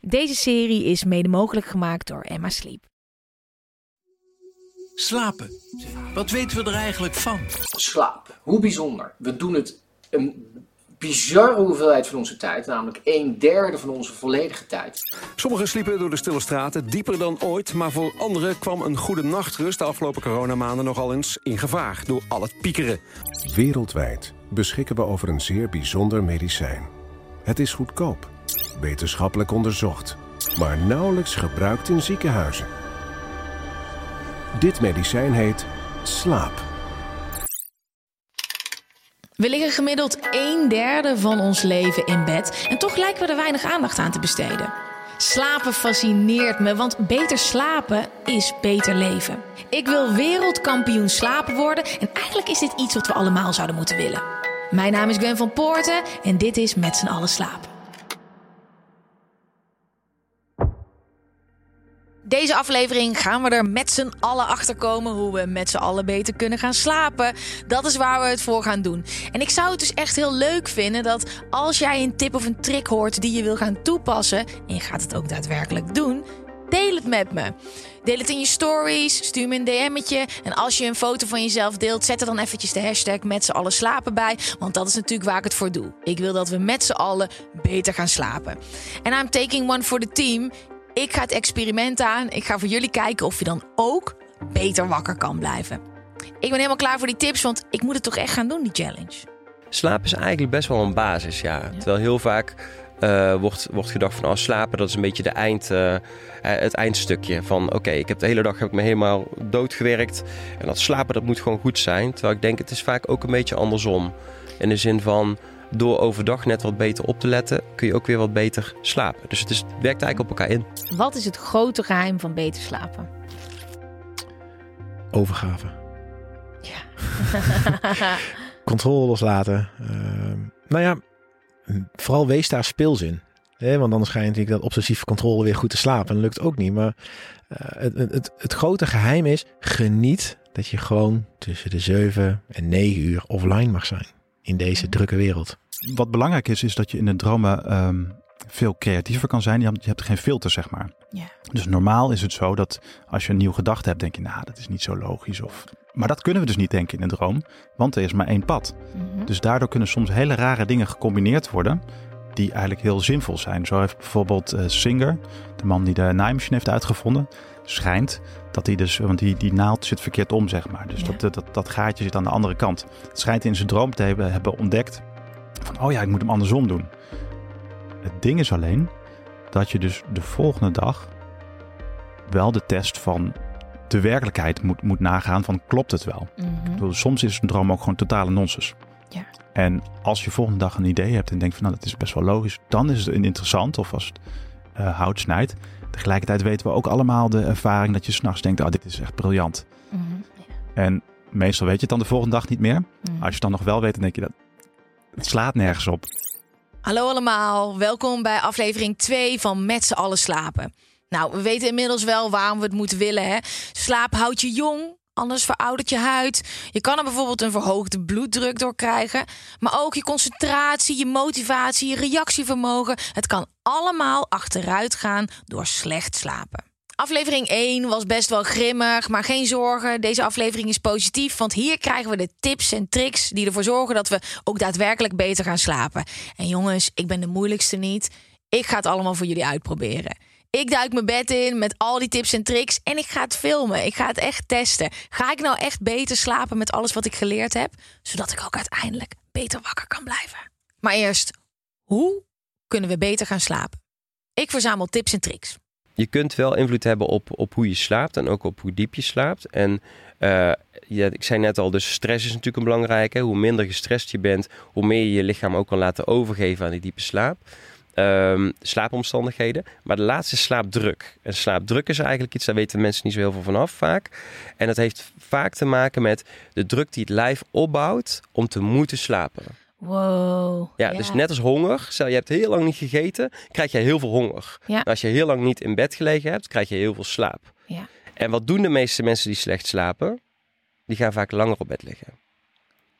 Deze serie is mede mogelijk gemaakt door Emma Sleep. Slapen. Wat weten we er eigenlijk van? slaap. Hoe bijzonder. We doen het een bizarre hoeveelheid van onze tijd, namelijk een derde van onze volledige tijd. Sommigen sliepen door de stille straten dieper dan ooit... maar voor anderen kwam een goede nachtrust de afgelopen coronamaanden nogal eens in gevaar... door al het piekeren. Wereldwijd beschikken we over een zeer bijzonder medicijn. Het is goedkoop, wetenschappelijk onderzocht, maar nauwelijks gebruikt in ziekenhuizen. Dit medicijn heet slaap. We liggen gemiddeld een derde van ons leven in bed en toch lijken we er weinig aandacht aan te besteden. Slapen fascineert me, want beter slapen is beter leven. Ik wil wereldkampioen slapen worden en eigenlijk is dit iets wat we allemaal zouden moeten willen. Mijn naam is Gwen van Poorten en dit is Met z'n allen slapen. Deze aflevering gaan we er met z'n allen achter komen hoe we met z'n allen beter kunnen gaan slapen. Dat is waar we het voor gaan doen. En ik zou het dus echt heel leuk vinden dat als jij een tip of een trick hoort die je wil gaan toepassen en je gaat het ook daadwerkelijk doen, deel het met me. Deel het in je stories, stuur me een DM'tje. En als je een foto van jezelf deelt, zet er dan eventjes de hashtag met z'n allen slapen bij. Want dat is natuurlijk waar ik het voor doe. Ik wil dat we met z'n allen beter gaan slapen. En I'm taking one for the team. Ik ga het experiment aan. Ik ga voor jullie kijken of je dan ook beter wakker kan blijven. Ik ben helemaal klaar voor die tips, want ik moet het toch echt gaan doen, die challenge. Slaap is eigenlijk best wel een basis, ja. Terwijl heel vaak eh, wordt, wordt gedacht van oh, slapen, dat is een beetje de eind, eh, eh, het eindstukje. Van oké, ik heb de hele dag heb ik me helemaal doodgewerkt. En dat slapen, dat moet gewoon goed zijn. Terwijl ik denk, het is vaak ook een beetje andersom. In de zin van, door overdag net wat beter op te letten, kun je ook weer wat beter slapen. Dus het, is, het werkt eigenlijk op elkaar in. Wat is het grote geheim van beter slapen? Overgave. Ja. Controle loslaten. Ehm, nou ja, vooral wees daar speels in. Hè, want anders ga je natuurlijk dat obsessieve controle weer goed te slapen. En dat lukt ook niet. Maar eh, het, het, het, het grote geheim is, geniet dat je gewoon tussen de 7 en 9 uur offline mag zijn. In deze drukke wereld. Wat belangrijk is, is dat je in de dromen ehm, veel creatiever kan zijn. Je hebt, je hebt geen filter, zeg maar. Ja. Dus normaal is het zo dat als je een nieuwe gedachte hebt, denk je, nou, dat is niet zo logisch. Of... Maar dat kunnen we dus niet denken in een droom, want er is maar één pad. Mhm. Dus daardoor kunnen soms hele rare dingen gecombineerd worden, die eigenlijk heel zinvol zijn. Zo heeft bijvoorbeeld eh, Singer, de man die de naaimachine heeft uitgevonden, schijnt dat hij dus, want die, die naald zit verkeerd om, zeg maar. Dus Ja. dat, dat, dat gaatje zit aan de andere kant. Het schijnt in zijn droom te hebben, hebben ontdekt van, oh ja, ik moet hem andersom doen. Het ding is alleen dat je dus de volgende dag wel de test van de werkelijkheid moet, moet nagaan van klopt het wel. Mhm. Soms is een droom ook gewoon totale nonsens. En als je volgende dag een idee hebt en denkt van nou dat is best wel logisch, dan is het interessant of als het eh, hout snijdt. Tegelijkertijd weten we ook allemaal de ervaring dat je s'nachts denkt, oh dit is echt briljant. Mhm. En meestal weet je het dan de volgende dag niet meer. Mhm. Als je het dan nog wel weet, dan denk je dat het slaat nergens op. Hallo allemaal, welkom bij aflevering 2 van Met z'n allen slapen. Nou, we weten inmiddels wel waarom we het moeten willen. Hè? Slaap houdt je jong, anders veroudert je huid. Je kan er bijvoorbeeld een verhoogde bloeddruk door krijgen. Maar ook je concentratie, je motivatie, je reactievermogen. Het kan allemaal achteruit gaan door slecht slapen. Aflevering 1 was best wel grimmig, maar geen zorgen. Deze aflevering is positief, want hier krijgen we de tips en tricks die ervoor zorgen dat we ook daadwerkelijk beter gaan slapen. En jongens, ik ben de moeilijkste niet. Ik ga het allemaal voor jullie uitproberen. Ik duik mijn bed in met al die tips en tricks en ik ga het filmen. Ik ga het echt testen. Ga ik nou echt beter slapen met alles wat ik geleerd heb, zodat ik ook uiteindelijk beter wakker kan blijven? Maar eerst, hoe kunnen we beter gaan slapen? Ik verzamel tips en tricks. je kunt wel invloed hebben op, op hoe je slaapt en ook op hoe diep je slaapt. En uh, ja, ik zei net al, dus stress is natuurlijk een belangrijke. Hoe minder gestrest je bent, hoe meer je je lichaam ook kan laten overgeven aan die diepe slaap. Um, slaapomstandigheden. Maar de laatste is slaapdruk. En slaapdruk is eigenlijk iets, daar weten mensen niet zo heel veel vanaf vaak. En dat heeft vaak te maken met de druk die het lijf opbouwt om te moeten slapen. Wow. Ja, dus net als honger. Stel, je hebt heel lang niet gegeten, krijg je heel veel honger. Ja. als je heel lang niet in bed gelegen hebt, krijg je heel veel slaap. Ja. En wat doen de meeste mensen die slecht slapen? Die gaan vaak langer op bed liggen.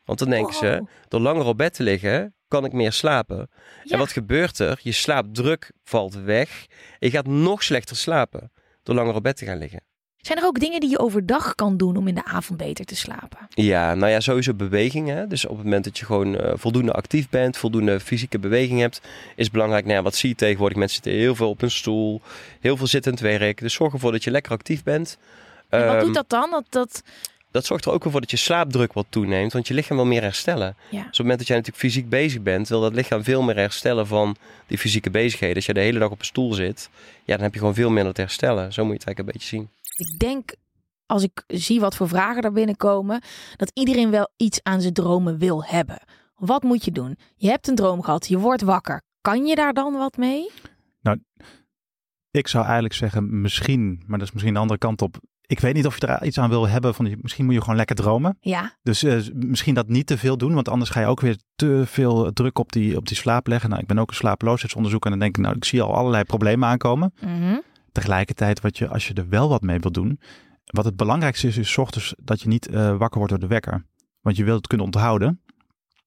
Want dan denken ze, door langer op bed te liggen, kan ik meer slapen. Ja. En wat gebeurt er? Je slaapdruk valt weg. En je gaat nog slechter slapen door langer op bed te gaan liggen. Zijn er ook dingen die je overdag kan doen om in de avond beter te slapen? Ja, nou ja, sowieso beweging. Hè? Dus op het moment dat je gewoon eh, voldoende actief bent, voldoende fysieke beweging hebt, is belangrijk. Nou ja, wat zie je tegenwoordig? Mensen zitten heel veel op een stoel, heel veel zittend werk. Dus zorg ervoor dat je lekker actief bent. En wat Ehm, doet dat dan? Dat, dat... dat zorgt er ook voor dat je slaapdruk wat toeneemt, want je lichaam wil meer herstellen. Ja. Dus op het moment dat jij natuurlijk fysiek bezig bent, wil dat lichaam veel meer herstellen van die fysieke bezigheden. Als je de hele dag op een stoel zit, ja, dan heb je gewoon veel minder te herstellen. Zo moet je het eigenlijk een beetje zien. Ik denk, als ik zie wat voor vragen er binnenkomen, dat iedereen wel iets aan zijn dromen wil hebben. Wat moet je doen? Je hebt een droom gehad, je wordt wakker. Kan je daar dan wat mee? Ik zou eigenlijk zeggen, misschien, maar dat is misschien de andere kant op. Ik weet niet of je er iets aan wil hebben. Van, misschien moet je gewoon lekker dromen. Ja, Dus eh, misschien dat niet te veel doen, want anders ga je ook weer te veel druk op die, op die slaap leggen. Nou, ik ben ook een slaaploosheidsonderzoeker en dan denk ik, nou, ik zie al allerlei problemen aankomen. Mhm. Tegelijkertijd, wat je, als je er wel wat mee wil doen, wat het belangrijkste is, is 's ochtends dat je niet eh, wakker wordt door de wekker. Want je wilt het kunnen onthouden.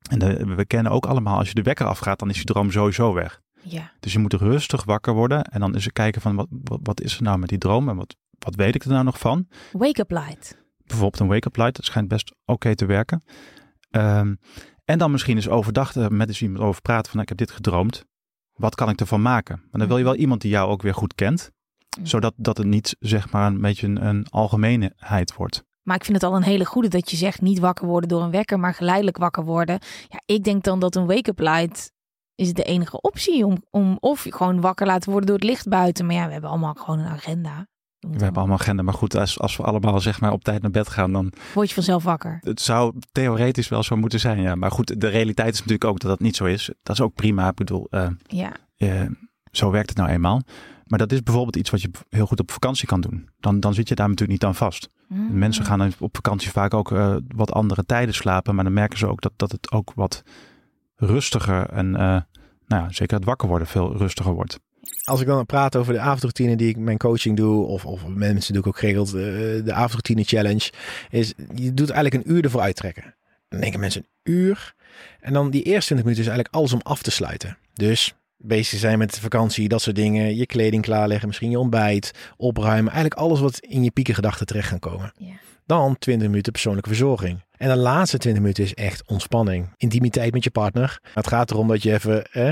En de- we kennen ook allemaal, als je de wekker afgaat, dan is je droom sowieso weg. ja. Dus je moet rustig wakker worden en dan eens kijken van wat, wat, wat is er nou met die droom en wat, wat weet ik er nou nog van. Wake-up light. Bijvoorbeeld een wake-up light, dat schijnt best oké te werken. Ehm, en dan misschien eens overdag er met eens iemand over praten van nou, ik heb dit gedroomd. Wat kan ik ervan maken? Maar dan wil je wel iemand die jou ook weer goed kent. Zodat dat het niet zeg maar een beetje een, een algemeenheid wordt. Maar ik vind het al een hele goede dat je zegt niet wakker worden door een wekker, maar geleidelijk wakker worden. Ja, ik denk dan dat een wake-up light is de enige optie om, om of gewoon wakker laten worden door het licht buiten. Maar ja, we hebben allemaal gewoon een agenda. We hebben allemaal agenda, maar goed, als, als we allemaal zeg maar op tijd naar bed gaan, dan Word je vanzelf wakker. het zou theoretisch wel zo moeten zijn. Ja. Maar goed, de realiteit is natuurlijk ook dat dat niet zo is. Dat is ook prima. Ik bedoel, eh, Ja. eh, zo werkt het nou eenmaal. Maar dat is bijvoorbeeld iets wat je heel goed op vakantie kan doen. Dan, dan zit je daar natuurlijk niet aan vast. Mm. Mensen gaan op vakantie vaak ook eh, wat andere tijden slapen. Maar dan merken ze ook dat, dat het ook wat rustiger en nou ja, zeker het wakker worden veel rustiger wordt. Als ik dan praat over de avondroutine die ik mijn coaching doe, of, of mensen doe ik ook geregeld, eh, de avondroutine challenge, is je doet eigenlijk een uur ervoor uittrekken. Dan denken mensen een uur. En dan die eerste 20 minuten is eigenlijk alles om af te sluiten. Dus bezig zijn met vakantie, dat soort dingen, je kleding klaarleggen, misschien je ontbijt, opruimen. Eigenlijk alles wat in je piekengedachten terecht kan komen. Ja. Dan 20 minuten persoonlijke verzorging. En de laatste 20 minuten is echt ontspanning. Intimiteit met je partner. Het gaat erom dat je even eh,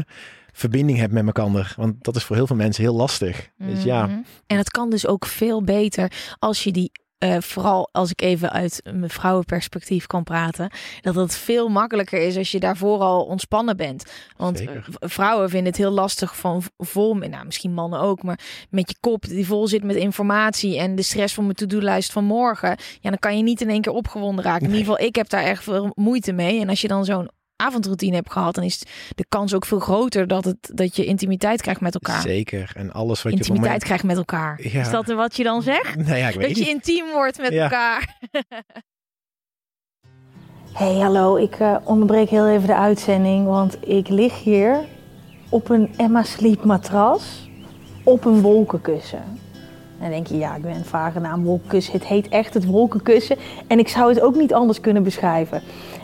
verbinding hebt met elkaar. Want dat is voor heel veel mensen heel lastig. Dus ja, Mhm. En het kan dus ook veel beter als je die, eh, vooral als ik even uit mijn vrouwenperspectief kan praten, dat het veel makkelijker is als je daarvoor al ontspannen bent. Want Zeker. vrouwen vinden het heel lastig van vol, nou misschien mannen ook, maar met je kop die vol zit met informatie en de stress van mijn to-do-lijst van morgen, ja, dan kan je niet in één keer opgewonden raken. In ieder geval, ik heb daar echt veel moeite mee. En als je dan zo'n avondroutine hebt gehad, dan is de kans ook veel groter dat, het, dat je intimiteit krijgt met elkaar zeker. En alles wat je intimiteit krijgt met elkaar. Ja. Is dat wat je dan zegt? Nou ja, ik weet Dat je niet. intiem wordt met Ja. elkaar. Hey, hallo. Ik eh, onderbreek heel even de uitzending, want ik lig hier op een Emma Sleep matras op een wolkenkussen. En dan denk je, ja, ik ben een vage naam wolkenkussen. Het heet echt het wolkenkussen en ik zou het ook niet anders kunnen beschrijven.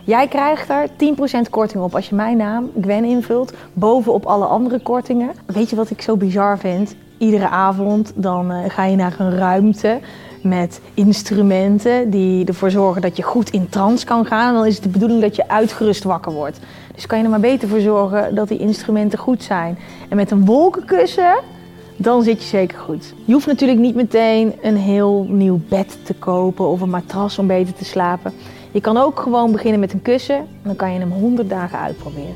Jij krijgt daar 10% korting op als je mijn naam, Gwen, invult, bovenop alle andere kortingen. Weet je wat ik zo bizar vind? Iedere avond dan eh, ga je naar een ruimte met instrumenten die ervoor zorgen dat je goed in trance kan gaan. En dan is het de bedoeling dat je uitgerust wakker wordt. Dus kan je er maar beter voor zorgen dat die instrumenten goed zijn. En met een wolkenkussen, dan zit je zeker goed. Je hoeft natuurlijk niet meteen een heel nieuw bed te kopen of een matras om beter te slapen. Je kan ook gewoon beginnen met een kussen en dan kan je hem 100 dagen uitproberen.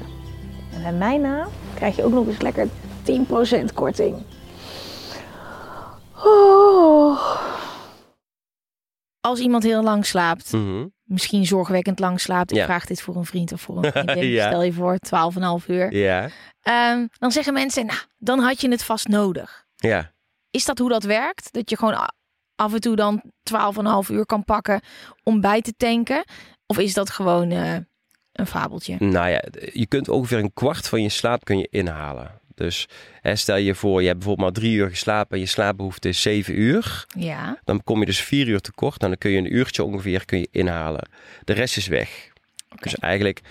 En bij mijn naam krijg je ook nog eens lekker 10% korting. Oh. Als iemand heel lang slaapt, Mhm. misschien zorgwekkend lang slaapt. Ik Ja. vraag dit voor een vriend of voor een vriendin. Ja. Stel je voor, 12,5 uur. Ja, Ehm, dan zeggen mensen, nou, dan had je het vast nodig. ja. Is dat hoe dat werkt? Dat je gewoon af en toe dan 12,5 uur kan pakken om bij te tanken? Of is dat gewoon eh, een fabeltje? Nou ja, je kunt ongeveer een kwart van je slaap kun je inhalen. Dus hè, stel je voor, je hebt bijvoorbeeld maar drie uur geslapen en je slaapbehoefte is zeven uur. Ja. Dan kom je dus vier uur tekort. Nou, dan kun je een uurtje ongeveer kun je inhalen. De rest is weg. Dus eigenlijk,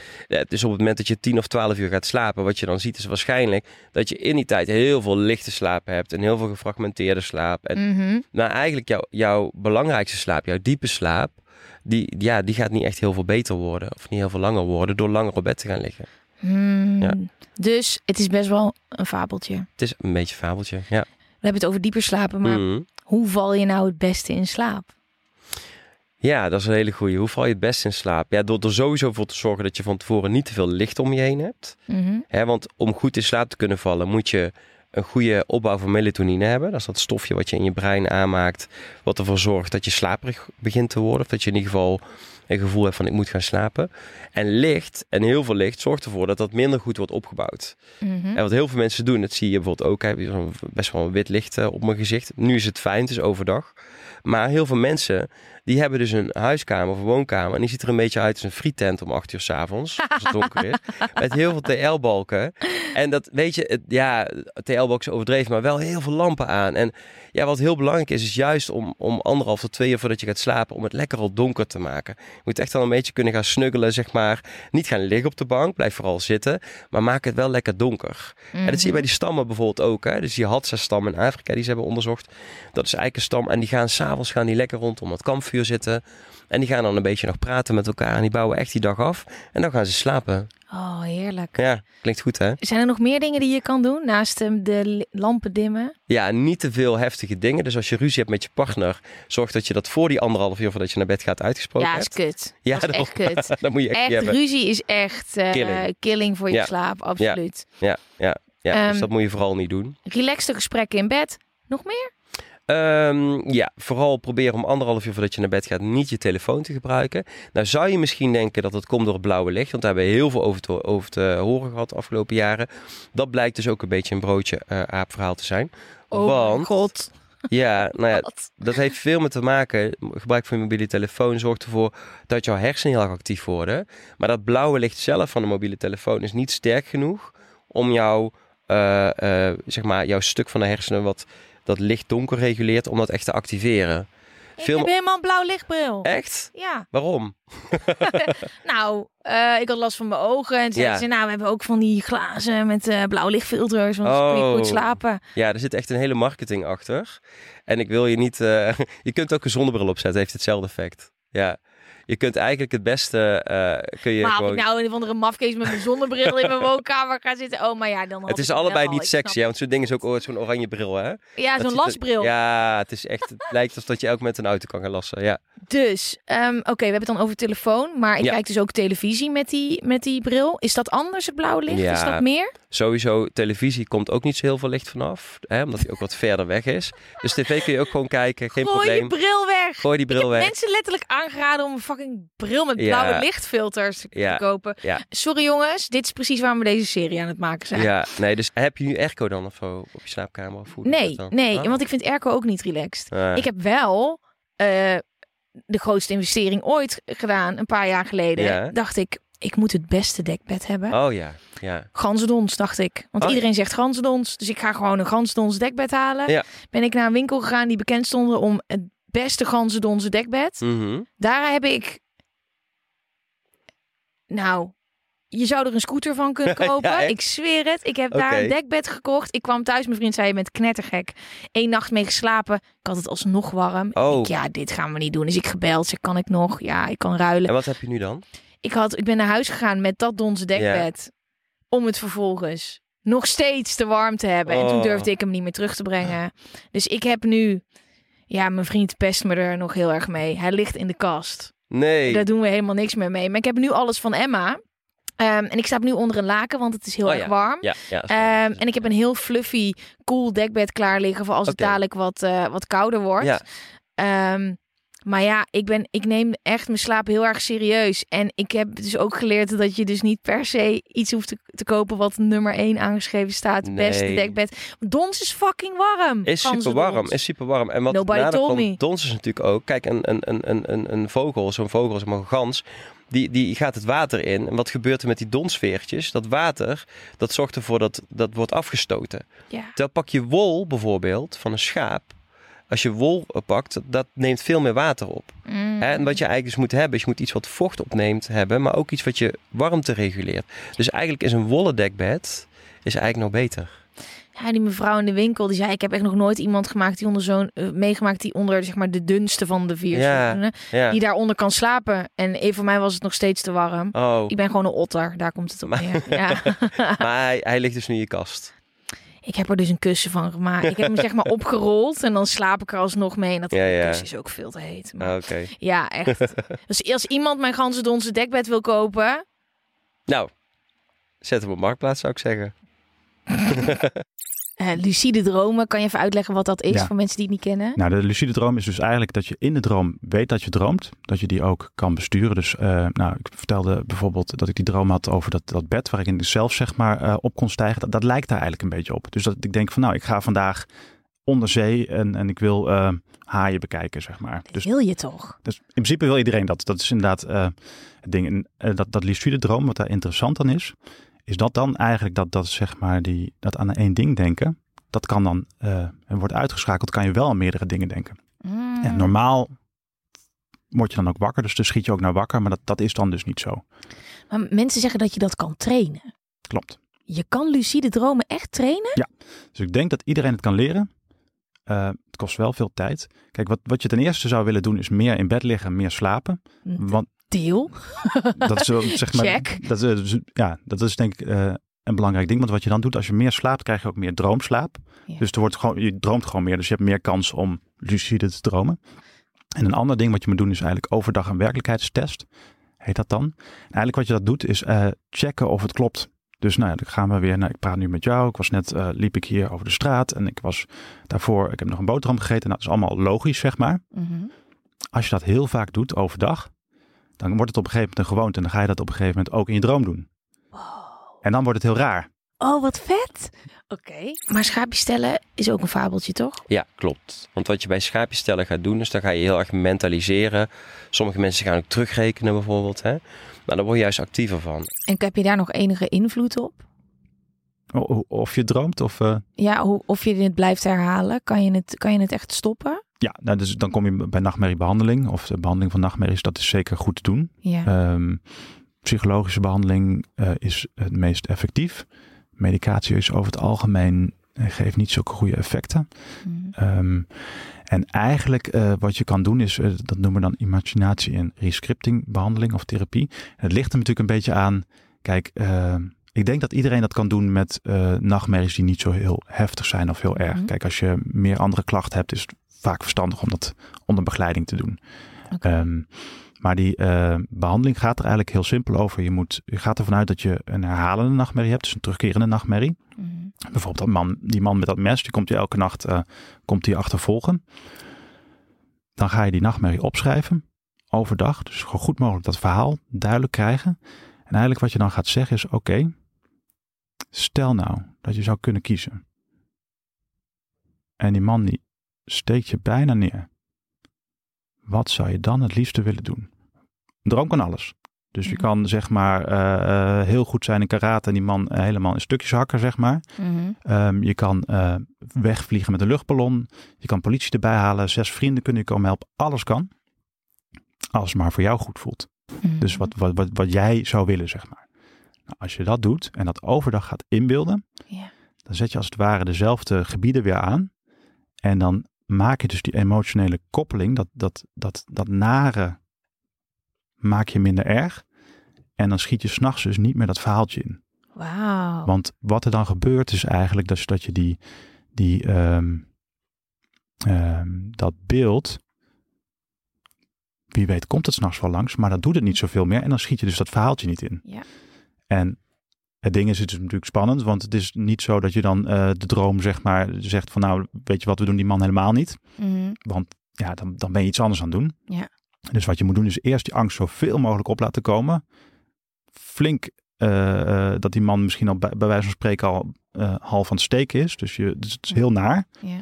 dus op het moment dat je 10 of 12 uur gaat slapen, wat je dan ziet is waarschijnlijk dat je in die tijd heel veel lichte slaap hebt en heel veel gefragmenteerde slaap. En Mhm. nou, eigenlijk jouw, jouw belangrijkste slaap, jouw diepe slaap, die, ja, die gaat niet echt heel veel beter worden of niet heel veel langer worden door langer op bed te gaan liggen. Hmm. Ja. Dus het is best wel een fabeltje. Het is een beetje een fabeltje, ja. We hebben het over dieper slapen, maar Mhm. hoe val je nou het beste in slaap? Ja, dat is een hele goeie. Hoe val je het best in slaap? Ja, door er sowieso voor te zorgen dat je van tevoren niet te veel licht om je heen hebt. Hè, want om goed in slaap te kunnen vallen, moet je een goede opbouw van melatonine hebben. Dat is dat stofje wat je in je brein aanmaakt, wat ervoor zorgt dat je slaperig begint te worden. Of dat je in ieder geval een gevoel hebt van ik moet gaan slapen. En licht, en heel veel licht, zorgt ervoor dat dat minder goed wordt opgebouwd. Mhm. En wat heel veel mensen doen, dat zie je bijvoorbeeld ook, heb je zo'n best wel een wit licht eh, op mijn gezicht. Nu is het fijn, het is overdag. Maar heel veel mensen, die hebben dus een huiskamer of een woonkamer. En die ziet er een beetje uit als een frietent om acht uur s'avonds, als het donker is. Met heel veel TL-balken. En dat, weet je, het, ja, TL-balken overdreven, maar wel heel veel lampen aan. En ja, wat heel belangrijk is, is juist om, om anderhalf tot twee uur voordat je gaat slapen, om het lekker al donker te maken. Je moet echt wel een beetje kunnen gaan snuggelen, zeg maar. Niet gaan liggen op de bank, blijf vooral zitten. Maar maak het wel lekker donker. En dat zie je bij die stammen bijvoorbeeld ook. Hè? Dus die Hadza-stam in Afrika, die ze hebben onderzocht. Dat is eigenlijk een stam. En die gaan s'avonds gaan die lekker rondom het kampvuur zitten. En die gaan dan een beetje nog praten met elkaar. En die bouwen echt die dag af. En dan gaan ze slapen. Oh, heerlijk. Ja, klinkt goed hè? Zijn er nog meer dingen die je kan doen naast ehm, de lampen dimmen? Ja, niet te veel heftige dingen. Dus als je ruzie hebt met je partner, zorg dat je dat voor die anderhalf uur voordat je naar bed gaat uitgesproken ja, is hebt. kut. Ja, dat is echt kut. dat moet je echt, Echt, ruzie is echt eh, Killing. killing. voor je Ja. slaap, absoluut. Ja, ja, ja. Ehm, dus dat moet je vooral niet doen. Relaxte gesprekken in bed. Nog meer? Ehm, ja, vooral proberen om anderhalf uur voordat je naar bed gaat niet je telefoon te gebruiken. Nou zou je misschien denken dat het komt door het blauwe licht, want daar hebben we heel veel over te, over te horen gehad de afgelopen jaren. Dat blijkt dus ook een beetje een broodje eh aapverhaal te zijn. Oh want, god. Ja, nou ja, dat heeft veel met te maken. Gebruik van je mobiele telefoon zorgt ervoor dat jouw hersenen heel erg actief worden. Maar dat blauwe licht zelf van de mobiele telefoon is niet sterk genoeg om jouw, eh, eh, zeg maar, jouw stuk van de hersenen wat dat licht donker reguleert, om dat echt te activeren. Ik heb helemaal een blauw lichtbril. Echt? Ja. Waarom? Nou, eh, ik had last van mijn ogen. En zeiden Ja. ze, nou, we hebben ook van die glazen met eh blauw lichtfilters. Want dan kun je Oh. goed slapen. Ja, er zit echt een hele marketing achter. En ik wil je niet. eh, je kunt ook een zonnebril opzetten, heeft hetzelfde effect. Ja. Je kunt eigenlijk het beste. eh, kun je maar gewoon... ik nou een of andere mafkees met mijn zonnebril in mijn woonkamer ga zitten. Oh, maar ja, dan Het is allebei niet sexy, hè, want zo'n ding is ook ooit zo'n oranje bril, hè? Ja, zo'n lasbril. Ja, het is echt. Het lijkt alsof dat je ook met een auto kan gaan lassen. Ja. Dus, ehm, oké, we hebben het dan over telefoon. Maar ik Ja. kijk dus ook televisie met die, met die bril. Is dat anders, het blauw licht? Ja. Is dat meer? Sowieso, televisie komt ook niet zo heel veel licht vanaf, hè, omdat die ook wat verder weg is. Dus tv kun je ook gewoon kijken, geen Gooi die probleem. bril weg. Gooi die bril weg. mensen letterlijk aangeraden om een fucking bril met Ja. blauwe lichtfilters Ja. kopen. Ja. Sorry jongens, dit is precies waarom we deze serie aan het maken zijn. Ja, nee, dus heb je nu airco dan of op je slaapkamer? Of Nee, nee, Oh. want ik vind airco ook niet relaxed. Ah. Ik heb wel eh, de grootste investering ooit gedaan, een paar jaar geleden. Dacht ik, ik moet het beste dekbed hebben. Oh ja, ja. Ganzendons, dacht ik. Want Oh. iedereen zegt ganzendons. Dus ik ga gewoon een ganzendons dekbed halen. Ja. Ben ik naar een winkel gegaan die bekend stonden om het beste ganzendons dekbed. Mhm. Daar heb ik... Nou, je zou er een scooter van kunnen kopen. ik zweer het. Ik heb daar een dekbed gekocht. Ik kwam thuis, mijn vriend zei, je bent knettergek. Eén nacht mee geslapen. Ik had het alsnog warm. Oh. Ik, ja, dit gaan we niet doen. Dus ik gebeld. Zeg, kan ik nog? Ja, ik kan ruilen. En wat heb je nu dan? Ik, had, ik ben naar huis gegaan met dat donzen dekbed. Om het vervolgens nog steeds te warm te hebben. En toen Oh. durfde ik hem niet meer terug te brengen. Dus ik heb nu... Ja, mijn vriend pest me er nog heel erg mee. Hij ligt in de kast. Nee. Daar doen we helemaal niks meer mee. Maar ik heb nu alles van Emma. Ehm, en ik slaap nu onder een laken, want het is heel Oh erg ja. warm. Ja, Ehm, en ik heb een heel fluffy, cool dekbed klaar liggen voor als het dadelijk wat, eh, wat kouder wordt. Ja. Maar ja, ik, ben, ik neem echt mijn slaap heel erg serieus. En ik heb dus ook geleerd dat je dus niet per se iets hoeft te, te kopen wat nummer 1 aangeschreven staat. Beste Nee. dekbed. Dons is fucking warm. Is super warm, is super warm. En wat Nobody told me. dons is natuurlijk ook, kijk, een, een, een, een, een, vogel, zo'n vogel, een gans, die, die gaat het water in. En wat gebeurt er met die donsveertjes? Dat water, dat zorgt ervoor dat dat wordt afgestoten. Ja. Terwijl pak je wol bijvoorbeeld van een schaap. Als je wol pakt, dat neemt veel meer water op. Mm. En wat je eigenlijk dus moet hebben, is je moet iets wat vocht opneemt hebben, maar ook iets wat je warmte reguleert. Dus eigenlijk is een wollen dekbed is eigenlijk nog beter. Ja, die mevrouw in de winkel die zei: Ik heb echt nog nooit iemand gemaakt die onder zo'n eh, meegemaakt die onder zeg maar de dunste van de vier Ja, die daaronder kan slapen. En eh, voor mij was het nog steeds te warm. Oh, Ik ben gewoon een otter, daar komt het op neer. Ja. maar hij, hij ligt dus nu in je kast. Ik heb er dus een kussen van gemaakt. Ik heb hem zeg maar opgerold en dan slaap ik er alsnog mee. En dat Ja, ja. kussen is ook veel te heet. Maar Ah, Oké. ja, echt. Dus als iemand mijn ganzendonse dekbed wil kopen, Nou, zet hem op marktplaats zou ik zeggen. eh, lucide dromen, kan je even uitleggen wat dat is Ja. voor mensen die het niet kennen? Nou, de lucide droom is dus eigenlijk dat je in de droom weet dat je droomt. Dat je die ook kan besturen. Dus eh, nou, ik vertelde bijvoorbeeld dat ik die droom had over dat, dat bed waar ik in zelf zeg maar eh, op kon stijgen. Dat, dat lijkt daar eigenlijk een beetje op. Dus dat ik denk van nou, ik ga vandaag onder zee en, en ik wil haaien bekijken, zeg maar. Dus, Wil je toch? dus in principe wil iedereen dat. Dat is inderdaad het ding. En, dat, dat lucide droom, wat daar interessant aan is, is dat dan eigenlijk dat, dat zeg maar die, dat aan één ding denken. Dat kan dan, eh, en wordt uitgeschakeld, kan je wel aan meerdere dingen denken. Mm. En normaal word je dan ook wakker, dus dan schiet je ook naar wakker, maar dat, dat is dan dus niet zo. Maar mensen zeggen dat je dat kan trainen. Klopt. Je kan lucide dromen echt trainen? Dus ik denk dat iedereen het kan leren. Eh, het kost wel veel tijd. Kijk, wat, wat je ten eerste zou willen doen is meer in bed liggen, meer slapen. Want Deel. dat is wel, zeg maar, Check. Dat, is, dus- ja, dat is denk ik eh, een belangrijk ding. Want wat je dan doet, als je meer slaapt, krijg je ook meer droomslaap. Ja. Dus er wordt gewoon, je droomt gewoon meer. Dus je hebt meer kans om lucide te dromen. En een ander ding wat je moet doen is eigenlijk overdag een werkelijkheidstest. Heet dat dan. En eigenlijk wat je dat doet is eh, checken of het klopt. Dus nou, ja, dan gaan we weer. Nou, ik praat nu met jou. Ik was net, eh, liep ik hier over de straat en ik was daarvoor, ik heb nog een boterham gegeten. Nou, dat is allemaal logisch, zeg maar. Mhm. Als je dat heel vaak doet overdag, dan wordt het op een gegeven moment een gewoonte. En dan ga je dat op een gegeven moment ook in je droom doen. En dan wordt het heel raar. Oh, wat vet. Oké. Maar schaapjes stellen is ook een fabeltje, toch? Ja, klopt. Want wat je bij schaapjes stellen gaat doen, is dan ga je heel erg mentaliseren. Sommige mensen gaan ook terugrekenen bijvoorbeeld. Hè? Maar daar word je juist actiever van. En heb je daar nog enige invloed op? Of je droomt of... eh, Ja, of je het blijft herhalen? Kan je het, kan je het echt stoppen? Ja, nou, dus dan kom je bij nachtmerriebehandeling. Of de behandeling van nachtmerries, dat is zeker goed te doen. Ja. Ehm, psychologische behandeling eh, is het meest effectief. Medicatie is over het algemeen eh, geeft niet zulke goede effecten. Mhm. Ehm, en eigenlijk eh, wat je kan doen is, dat noemen we dan imaginatie en rescripting behandeling of therapie. En het ligt er natuurlijk een beetje aan, kijk, ik denk dat iedereen dat kan doen met nachtmerries die niet zo heel heftig zijn of heel erg. Mhm. Kijk, als je meer andere klachten hebt, is het vaak verstandig om dat onder begeleiding te doen. Ehm, maar die eh, behandeling gaat er eigenlijk heel simpel over. Je, moet, je gaat ervan uit dat je een herhalende nachtmerrie hebt, dus een terugkerende nachtmerrie. Mhm. Bijvoorbeeld dat man, die man met dat mes, die komt je elke nacht eh, komt die achtervolgen. Dan ga je die nachtmerrie opschrijven, overdag. Dus zo goed mogelijk dat verhaal duidelijk krijgen. En eigenlijk wat je dan gaat zeggen is, oké, stel nou dat je zou kunnen kiezen. En die man die steekt je bijna neer. Wat zou je dan het liefste willen doen? Droom kan alles. Dus je Mhm. kan zeg maar eh, eh, heel goed zijn in karate en die man eh, helemaal in stukjes hakken, zeg maar. Mhm. Ehm, je kan wegvliegen met een luchtballon. Je kan politie erbij halen. Zes vrienden kunnen je komen helpen. Alles kan. Als het maar voor jou goed voelt. Mhm. Dus wat, wat, wat, wat jij zou willen, zeg maar. Nou, als je dat doet en dat overdag gaat inbeelden, dan zet je als het ware dezelfde gebieden weer aan. En dan maak je dus die emotionele koppeling, dat, dat, dat, dat nare maak je minder erg. En dan schiet je s'nachts dus niet meer dat verhaaltje in. Wauw. Want wat er dan gebeurt is eigenlijk dat, dat je die, die, ehm, ehm, dat beeld, wie weet komt het s'nachts wel langs, maar dat doet het niet zoveel meer. En dan schiet je dus dat verhaaltje niet in. Ja. En het ding is, het is natuurlijk spannend, want het is niet zo dat je dan eh, de droom zeg maar zegt van nou, weet je wat, we doen die man helemaal niet. Mhm. Want ja, dan, dan ben je iets anders aan het doen. Ja. Dus wat je moet doen is eerst die angst zoveel mogelijk op laten komen. Flink eh, eh, dat die man misschien al bij, bij wijze van spreken al half van het steken is. Dus, je, dus het is heel naar. Ja.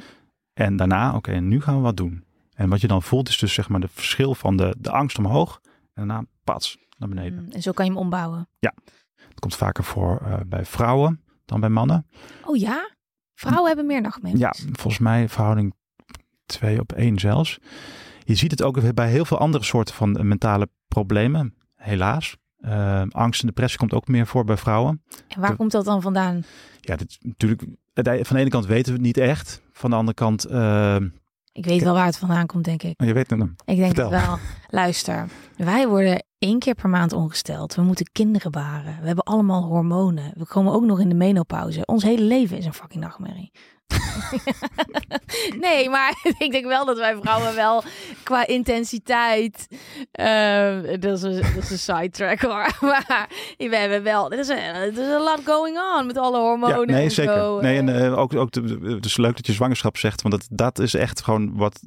En daarna, oké, nu gaan we wat doen. En wat je dan voelt is dus zeg maar de verschil van de, de angst omhoog. En daarna pats naar beneden. Mm, En zo kan je hem ombouwen. Het komt vaker voor eh, bij vrouwen dan bij mannen. Oh ja? Vrouwen hebben meer nachtmerries. Ja, volgens mij verhouding 2 op 1 zelfs. Je ziet het ook bij heel veel andere soorten van eh, mentale problemen, helaas. Eh, angst en depressie komt ook meer voor bij vrouwen. En waar De- komt dat dan vandaan? Ja, dit natuurlijk. Van de ene kant weten we het niet echt. Van de andere kant, Ik weet wel waar het vandaan komt, denk ik. je weet het. nou, Ik denk Vertel. het wel. Luister, wij worden één keer per maand ongesteld. We moeten kinderen baren. We hebben allemaal hormonen. We komen ook nog in de menopauze. Ons hele leven is een fucking nachtmerrie. nee, maar ik denk wel dat wij vrouwen wel qua intensiteit. eh, dat, is een, dat is een sidetrack hoor. Maar we hebben wel. Er is een, is een lot going on met alle hormonen. Ja, nee, en zeker. zo. Nee, en eh, ook, ook de- het is leuk dat je zwangerschap zegt, want dat, dat is echt gewoon wat,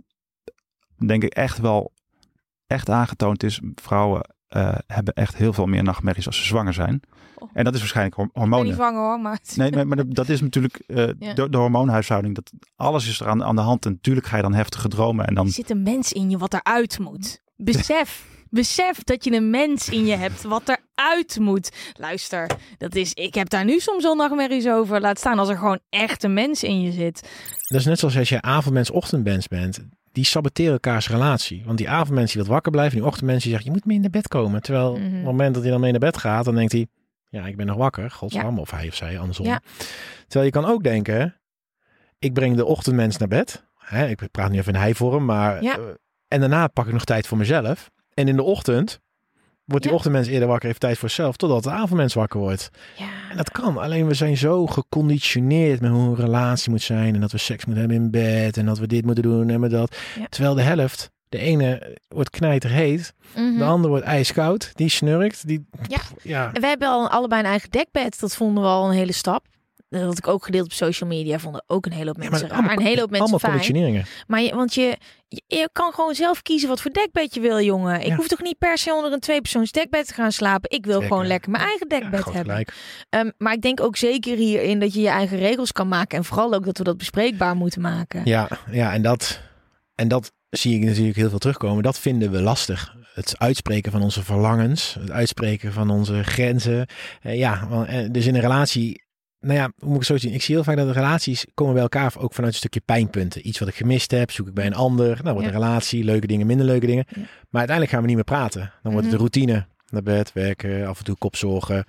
denk ik, echt wel echt aangetoond is. Vrouwen eh, hebben echt heel veel meer nachtmerries als ze zwanger zijn. Oh. En dat is waarschijnlijk hor- ik ben niet hormonen. zwanger hoor, maar. Nee, maar, maar dat- is natuurlijk eh, Ja. de, de hormoonhuishouding. Dat, alles is er aan, aan de hand. En natuurlijk ga je dan heftige dromen. En dan, Er zit een mens in je wat eruit moet. Besef. Besef dat je een mens in je hebt wat eruit moet. Luister, dat is, ik heb daar nu soms al nachtmerries over. Laat staan als er gewoon echt een mens in je zit. Dat is net zoals als je avondmens, ochtendmens bent. Die saboteren elkaars relatie. Want die avondmens die wat wakker blijft. En die ochtendmens die zegt, je moet mee naar bed komen. Terwijl Mhm. op het moment dat hij dan mee naar bed gaat, dan denkt hij... Ja, ik ben nog wakker. Godsam. Of hij of zij, andersom. Ja. Terwijl je kan ook denken, ik breng de ochtendmens naar bed. Hè, ik praat nu even in hij-vorm, maar... Ja. eh, en daarna pak ik nog tijd voor mezelf. En in de ochtend wordt die Ja. ochtendmens eerder wakker, heeft tijd voor zichzelf, totdat de avondmens wakker wordt. Ja. En dat kan. Alleen we zijn zo geconditioneerd met hoe een relatie moet zijn. En dat we seks moeten hebben in bed. En dat we dit moeten doen en met dat. Ja. Terwijl de helft, de ene wordt knijterheet. Mhm. De ander wordt ijskoud. Die snurkt. Die, Ja. pff, ja. We hebben al allebei een eigen dekbed. Dat vonden we al een hele stap. Dat had ik ook gedeeld op social media. Vonden ook een hele hoop Ja, mensen raar. allemaal, Een hele hoop mensen allemaal fijn. conditioneringen. Maar je, want je, je, je kan gewoon zelf kiezen wat voor dekbed je wil, jongen. Ik Ja. hoef toch niet per se onder een tweepersoons dekbed te gaan slapen. Ik wil Zeker. gewoon lekker mijn eigen Ja, dekbed groot hebben. Ehm, maar ik denk ook zeker hierin dat je je eigen regels kan maken. En vooral ook dat we dat bespreekbaar moeten maken. Ja, ja en, dat, en dat zie ik natuurlijk heel veel terugkomen. Dat vinden we lastig. Het uitspreken van onze verlangens. Het uitspreken van onze grenzen. Eh, ja, eh, dus in een relatie... Nou ja, hoe moet ik het zo zien? Ik zie heel vaak dat de relaties komen bij elkaar ook vanuit een stukje pijnpunten. Iets wat ik gemist heb, zoek ik bij een ander. Nou wordt Ja. een relatie, leuke dingen, minder leuke dingen. Ja. Maar uiteindelijk gaan we niet meer praten. Dan wordt het de Mhm. routine. Naar bed, werken, af en toe kopzorgen.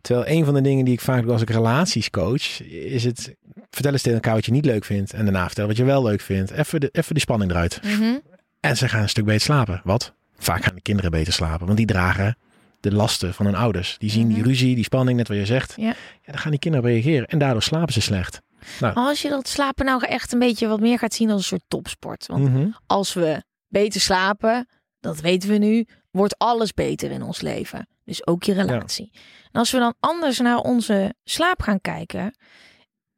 Terwijl een van de dingen die ik vaak doe als ik relaties coach, is het vertel eens tegen elkaar wat je niet leuk vindt. En daarna vertellen wat je wel leuk vindt. Even, de, even die spanning eruit. Mhm. En ze gaan een stuk beter slapen. Wat? Vaak gaan de kinderen beter slapen. Want die dragen de lasten van hun ouders. Die zien die Mhm. ruzie, die spanning, net wat je zegt. Ja. Ja, dan gaan die kinderen reageren. En daardoor slapen ze slecht. Als je dat slapen nou echt een beetje wat meer gaat zien als een soort topsport. Want Mhm. als we beter slapen, dat weten we nu, wordt alles beter in ons leven. Dus ook je relatie. En als we dan anders naar onze slaap gaan kijken.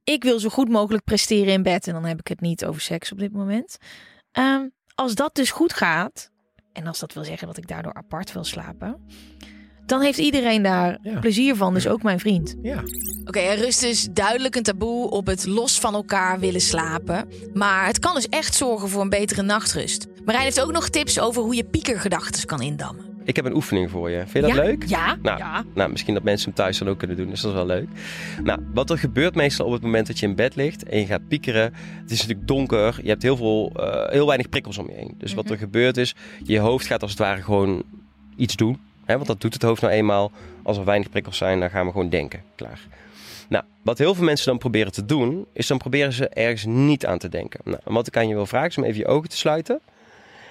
Ik wil zo goed mogelijk presteren in bed. En dan heb ik het niet over seks op dit moment. Ehm, als dat dus goed gaat. En als dat wil zeggen dat ik daardoor apart wil slapen. Dan heeft iedereen daar Ja. plezier van. Dus ook mijn vriend. Ja. Oké, er rust dus duidelijk een taboe op het los van elkaar willen slapen. Maar het kan dus echt zorgen voor een betere nachtrust. Marijn heeft ook nog tips over hoe je piekergedachten kan indammen. Ik heb een oefening voor je. Vind je dat ja? leuk? Ja, Nou, ja. nou, misschien dat mensen hem thuis dan ook kunnen doen, dus dat is wel leuk. Nou, wat er gebeurt meestal op het moment dat je in bed ligt en je gaat piekeren. Het is natuurlijk donker, je hebt heel, veel, eh, heel weinig prikkels om je heen. Dus wat Mhm. er gebeurt is, je hoofd gaat als het ware gewoon iets doen. Hè, want dat doet het hoofd nou eenmaal. Als er weinig prikkels zijn, dan gaan we gewoon denken. Klaar. Nou, wat heel veel mensen dan proberen te doen, is dan proberen ze ergens niet aan te denken. Nou, wat ik aan je wil vragen, is om even je ogen te sluiten.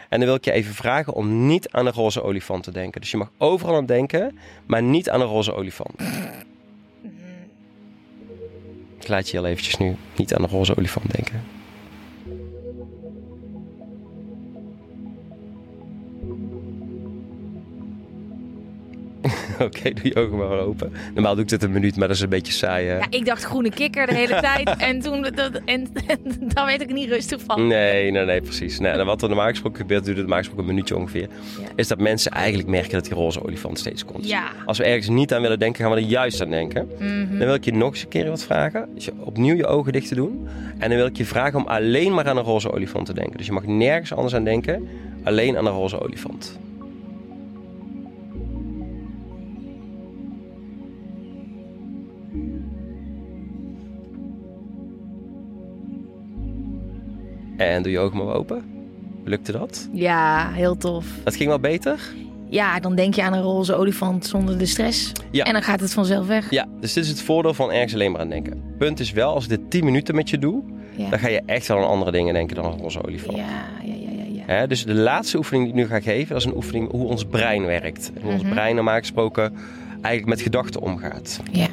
En dan wil ik je even vragen om niet aan een roze olifant te denken. Dus je mag overal aan denken, maar niet aan een roze olifant. Ik laat je heel eventjes nu niet aan een roze olifant denken. Oké, doe je ogen maar open. Normaal doe ik dit een minuut, maar dat is een beetje saai. hè? Ja, ik dacht groene kikker de hele tijd. En toen, dat, en, en daar werd ik niet rustig van. Nee, nee, nee, precies. Nee, en wat er normaal gesproken gebeurt, duurt het normaal gesproken een minuutje ongeveer. Ja. Is dat mensen eigenlijk merken dat die roze olifant steeds komt. Ja. Als we ergens niet aan willen denken, gaan we er juist aan denken. Mhm. Dan wil ik je nog eens een keer wat vragen. Dus je opnieuw je ogen dicht te doen. En dan wil ik je vragen om alleen maar aan een roze olifant te denken. Dus je mag nergens anders aan denken. Alleen aan een roze olifant. En doe je ogen maar open. Lukte dat? Ja, heel tof. Dat ging wel beter? Ja, dan denk je aan een roze olifant zonder de stress. Ja. En dan gaat het vanzelf weg. Ja, dus dit is het voordeel van ergens alleen maar aan denken. Punt is wel, als ik dit 10 minuten met je doe, Ja. dan ga je echt wel aan andere dingen denken dan een roze olifant. Ja, ja, ja, ja. ja. Dus de laatste oefening die ik nu ga geven, dat is een oefening hoe ons brein werkt. En hoe ons Mhm. brein normaal gesproken eigenlijk met gedachten omgaat. Ja.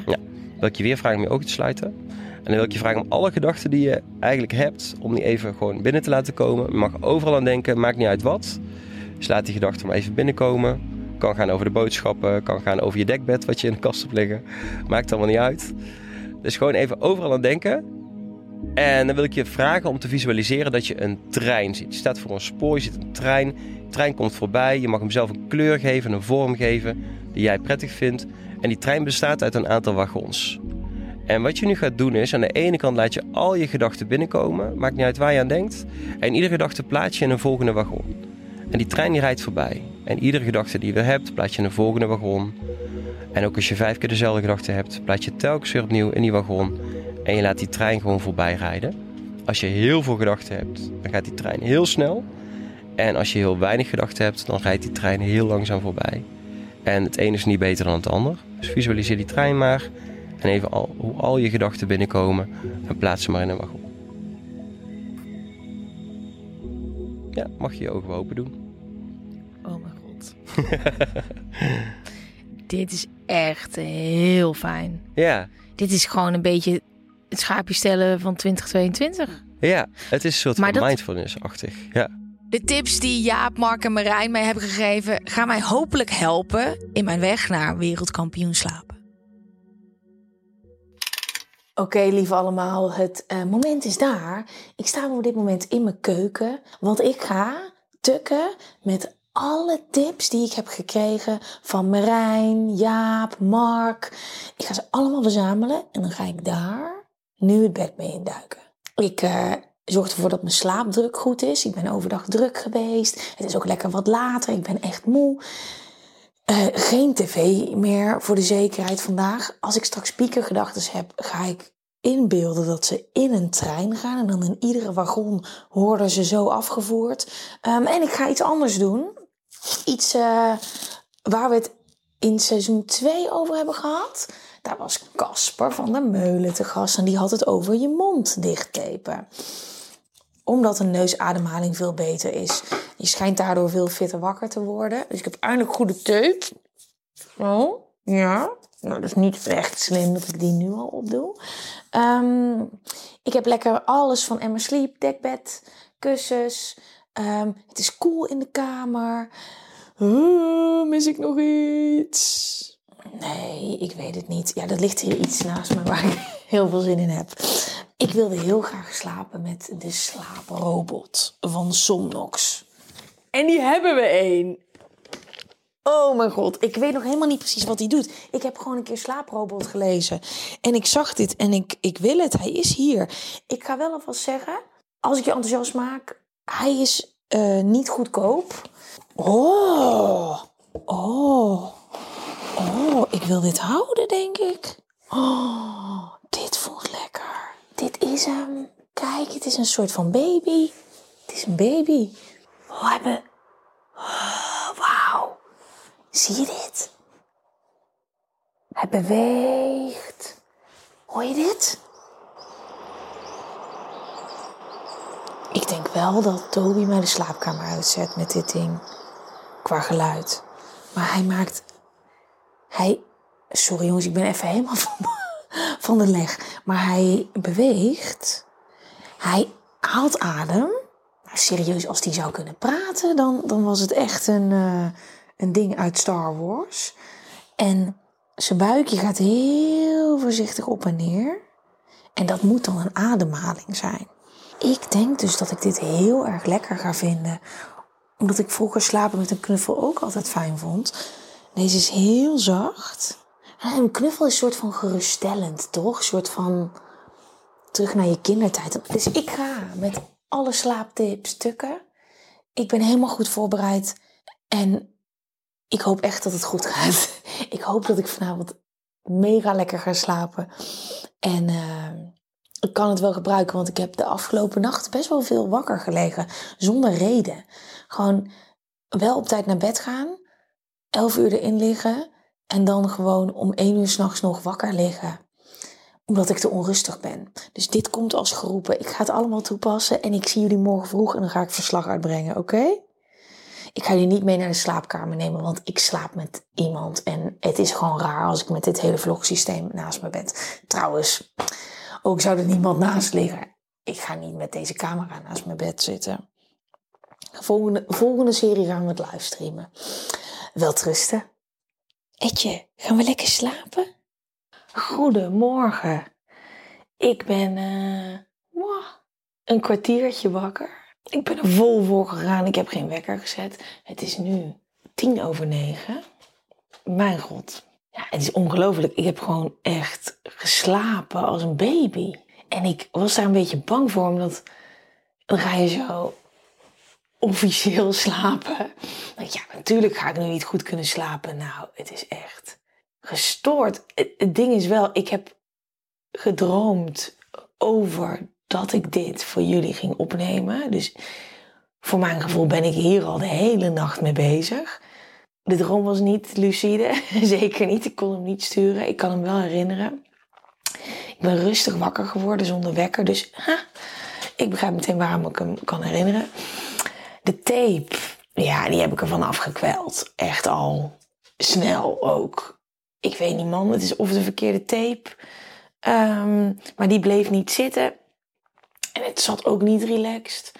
Wil ik je weer vragen om je ogen te sluiten. En dan wil ik je vragen om alle gedachten die je eigenlijk hebt, om die even gewoon binnen te laten komen. Je mag overal aan denken, maakt niet uit wat. Dus laat die gedachten maar even binnenkomen. Kan gaan over de boodschappen, kan gaan over je dekbed wat je in de kast hebt liggen. Maakt allemaal niet uit. Dus gewoon even overal aan denken. En dan wil ik je vragen om te visualiseren dat je een trein ziet. Je staat voor een spoor, je ziet een trein. De trein komt voorbij. Je mag hem zelf een kleur geven, een vorm geven die jij prettig vindt. En die trein bestaat uit een aantal wagons. En wat je nu gaat doen is, aan de ene kant laat je al je gedachten binnenkomen. Maakt niet uit waar je aan denkt. En iedere gedachte plaats je in een volgende wagon. En die trein die rijdt voorbij. En iedere gedachte die je weer hebt, plaats je in een volgende wagon. En ook als je vijf keer dezelfde gedachte hebt, plaats je telkens weer opnieuw in die wagon. En je laat die trein gewoon voorbij rijden. Als je heel veel gedachten hebt, dan gaat die trein heel snel. En als je heel weinig gedachten hebt, dan rijdt die trein heel langzaam voorbij. En het een is niet beter dan het ander. Dus visualiseer die trein maar. En even al, hoe al je gedachten binnenkomen. En plaats ze maar in een wagon. Ja, mag je je ogen open doen. Oh mijn god. Dit is echt heel fijn. Ja, Dit is gewoon een beetje het schaapje stellen van 2022. ja. Het is een soort Maar van dat- mindfulness-achtig. Ja. De tips die Jaap, Mark en Marijn mij hebben gegeven... gaan mij hopelijk helpen in mijn weg naar wereldkampioen slapen. Oké, lieve allemaal, het eh, moment is daar. Ik sta op dit moment in mijn keuken, want ik ga tukken met alle tips die ik heb gekregen van Marijn, Jaap, Mark. Ik ga ze allemaal verzamelen en dan ga ik daar nu het bed mee induiken. Ik eh, zorg ervoor dat mijn slaapdruk goed is. Ik ben overdag druk geweest. Het is ook lekker wat later. Ik ben echt moe. Eh, geen tv meer voor de zekerheid vandaag. Als ik straks piekergedachten heb, ga ik inbeelden dat ze in een trein gaan. En dan in iedere wagon worden ze zo afgevoerd. Ehm, en ik ga iets anders doen. Iets eh, waar we het in seizoen 2 over hebben gehad. Daar was Casper van der Meulen te gast. En die had het over je mond dichttepen omdat een neusademhaling veel beter is. Je schijnt daardoor veel fitter wakker te worden. Dus ik heb eindelijk goede teut. Oh, ja. Nou, dat is niet echt slim dat ik die nu al opdoe. Ehm, ik heb lekker alles van Emma Sleep, dekbed, kussens. Ehm, het is koel in de kamer. Oh, mis ik nog iets? Nee, ik weet het niet. Ja, er ligt hier iets naast me waar ik heel veel zin in heb. Ik wilde heel graag slapen met de slaaprobot van Somnox. En die hebben we één. Oh mijn god, ik weet nog helemaal niet precies wat hij doet. Ik heb gewoon een keer slaaprobot gelezen. En ik zag dit en ik, ik wil het. Hij is hier. Ik ga wel alvast zeggen, als ik je enthousiast maak, hij is eh, niet goedkoop. Oh, oh, oh, ik wil dit houden, denk ik. Oh, dit voelt. Dit is hem. Kijk, het is een soort van baby. Het is een baby. Hij be... Oh, wauw. Zie je dit? Hij beweegt. Hoor je dit? Ik denk wel dat Toby mij de slaapkamer uitzet met dit ding. Qua geluid. Maar hij maakt... Hij... Sorry jongens, ik ben even helemaal van, van de leg. Maar hij beweegt. Hij haalt adem. Maar serieus, als hij zou kunnen praten, dan, dan was het echt een, eh, een ding uit Star Wars. En zijn buikje gaat heel voorzichtig op en neer. En dat moet dan een ademhaling zijn. Ik denk dus dat ik dit heel erg lekker ga vinden. Omdat ik vroeger slapen met een knuffel ook altijd fijn vond. Deze is heel zacht. En een knuffel is een soort van geruststellend, toch? Een soort van terug naar je kindertijd. Dus ik ga met alle slaaptips stukken. Ik ben helemaal goed voorbereid. En ik hoop echt dat het goed gaat. Ik hoop dat ik vanavond mega lekker ga slapen. En uh, ik kan het wel gebruiken, want ik heb de afgelopen nacht best wel veel wakker gelegen. Zonder reden. Gewoon wel op tijd naar bed gaan. 11 uur erin liggen. En dan gewoon om 1 uur s'nachts nog wakker liggen omdat ik te onrustig ben. Dus dit komt als geroepen. Ik ga het allemaal toepassen en ik zie jullie morgen vroeg en dan ga ik verslag uitbrengen, oké? Ik ga jullie niet mee naar de slaapkamer nemen, want ik slaap met iemand. En het is gewoon raar als ik met dit hele vlogsysteem naast mijn bed. Trouwens, ook zou er niemand naast liggen. Ik ga niet met deze camera naast mijn bed zitten. Volgende, volgende serie gaan we het livestreamen. Wel trusten. Etje, gaan we lekker slapen? Goedemorgen. Ik ben uh, een kwartiertje wakker. Ik ben er vol voor gegaan. Ik heb geen wekker gezet. Het is nu tien over negen. Mijn god. Ja, het is ongelooflijk. Ik heb gewoon echt geslapen als een baby. En ik was daar een beetje bang voor, omdat dan ga je zo officieel slapen. Ja, natuurlijk ga ik nu niet goed kunnen slapen. Nou, het is echt gestoord. Het, ding is wel, ik heb gedroomd over dat ik dit voor jullie ging opnemen. Dus voor mijn gevoel ben ik hier al de hele nacht mee bezig. De droom was niet lucide, zeker niet. Ik kon hem niet sturen. Ik kan hem wel herinneren. Ik ben rustig wakker geworden zonder wekker. Dus ha, ik begrijp meteen waarom ik hem kan herinneren. De tape, ja, die heb ik ervan afgekweld. Echt al snel ook. Ik weet niet, man. Het is of de verkeerde tape. Ehm, maar die bleef niet zitten. En het zat ook niet relaxed.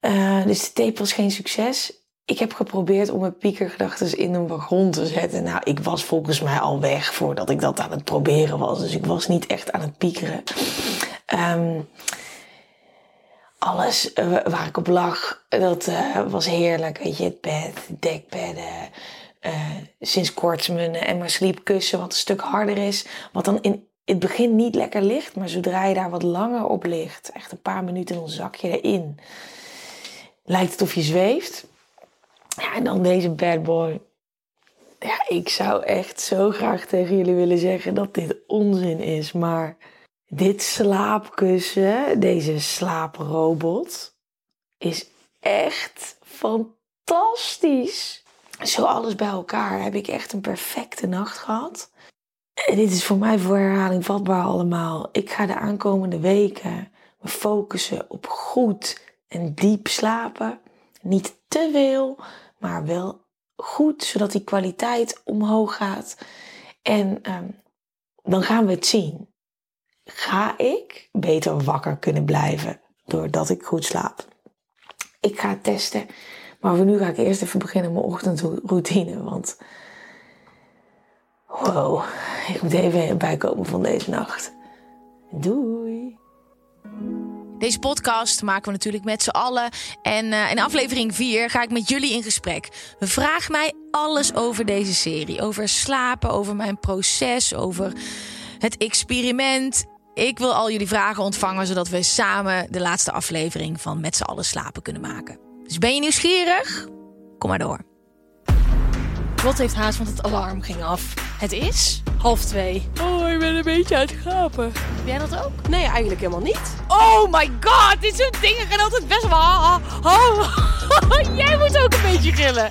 Uh, dus de tape was geen succes. Ik heb geprobeerd om mijn piekergedachten in een wagon te zetten. Nou, ik was volgens mij al weg voordat ik dat aan het proberen was. Dus ik was niet echt aan het piekeren. Um, alles uh, waar ik op lag, dat uh, was heerlijk. Weet je, het bed, dekbedden. sinds kort mijn Emma Sleep kussen, wat een stuk harder is. Wat dan in het begin niet lekker ligt, maar zodra je daar wat langer op ligt, echt een paar minuten, dan zak je erin. Lijkt het of je zweeft. Ja, en dan deze bad boy. Ja, ik zou echt zo graag tegen jullie willen zeggen dat dit onzin is, maar dit slaapkussen, deze slaaprobot, is echt fantastisch. Zo alles bij elkaar heb ik echt een perfecte nacht gehad. En dit is voor mij voor herhaling vatbaar allemaal. Ik ga de aankomende weken me focussen op goed en diep slapen. Niet te veel, maar wel goed, zodat die kwaliteit omhoog gaat. En um, dan gaan we het zien. Ga ik beter wakker kunnen blijven doordat ik goed slaap? Ik ga testen. Maar voor nu ga ik eerst even beginnen mijn ochtendroutine. Want Wow, ik moet even bijkomen van deze nacht. Doei. Deze podcast maken we natuurlijk met z'n allen. En uh, in aflevering 4 ga ik met jullie in gesprek. Vraag mij alles over deze serie. Over slapen, over mijn proces, over het experiment. Ik wil al jullie vragen ontvangen, zodat we samen de laatste aflevering van Met z'n allen slapen kunnen maken. Dus ben je nieuwsgierig? Kom maar door. Wat heeft haast, want het alarm ging af. Het is? Half twee. Oh, ik ben een beetje uit gapen. Ben jij dat ook? Nee, eigenlijk helemaal niet. Oh my god, dit soort dingen gaan altijd best wel... Oh, jij moet ook een beetje gillen.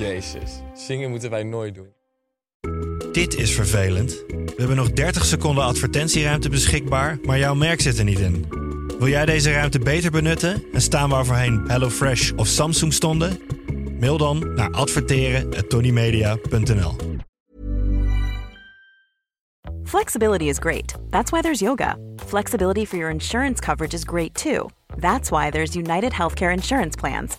Jezus, zingen moeten wij nooit doen. Dit is vervelend. We hebben nog 30 seconden advertentieruimte beschikbaar, maar jouw merk zit er niet in. Wil jij deze ruimte beter benutten en staan waar voorheen HelloFresh of Samsung stonden? Mail dan naar adverteren@tonymedia.nl. Flexibility is great. That's why there's yoga. Flexibility for your insurance coverage is great too. That's why there's United Healthcare Insurance Plans.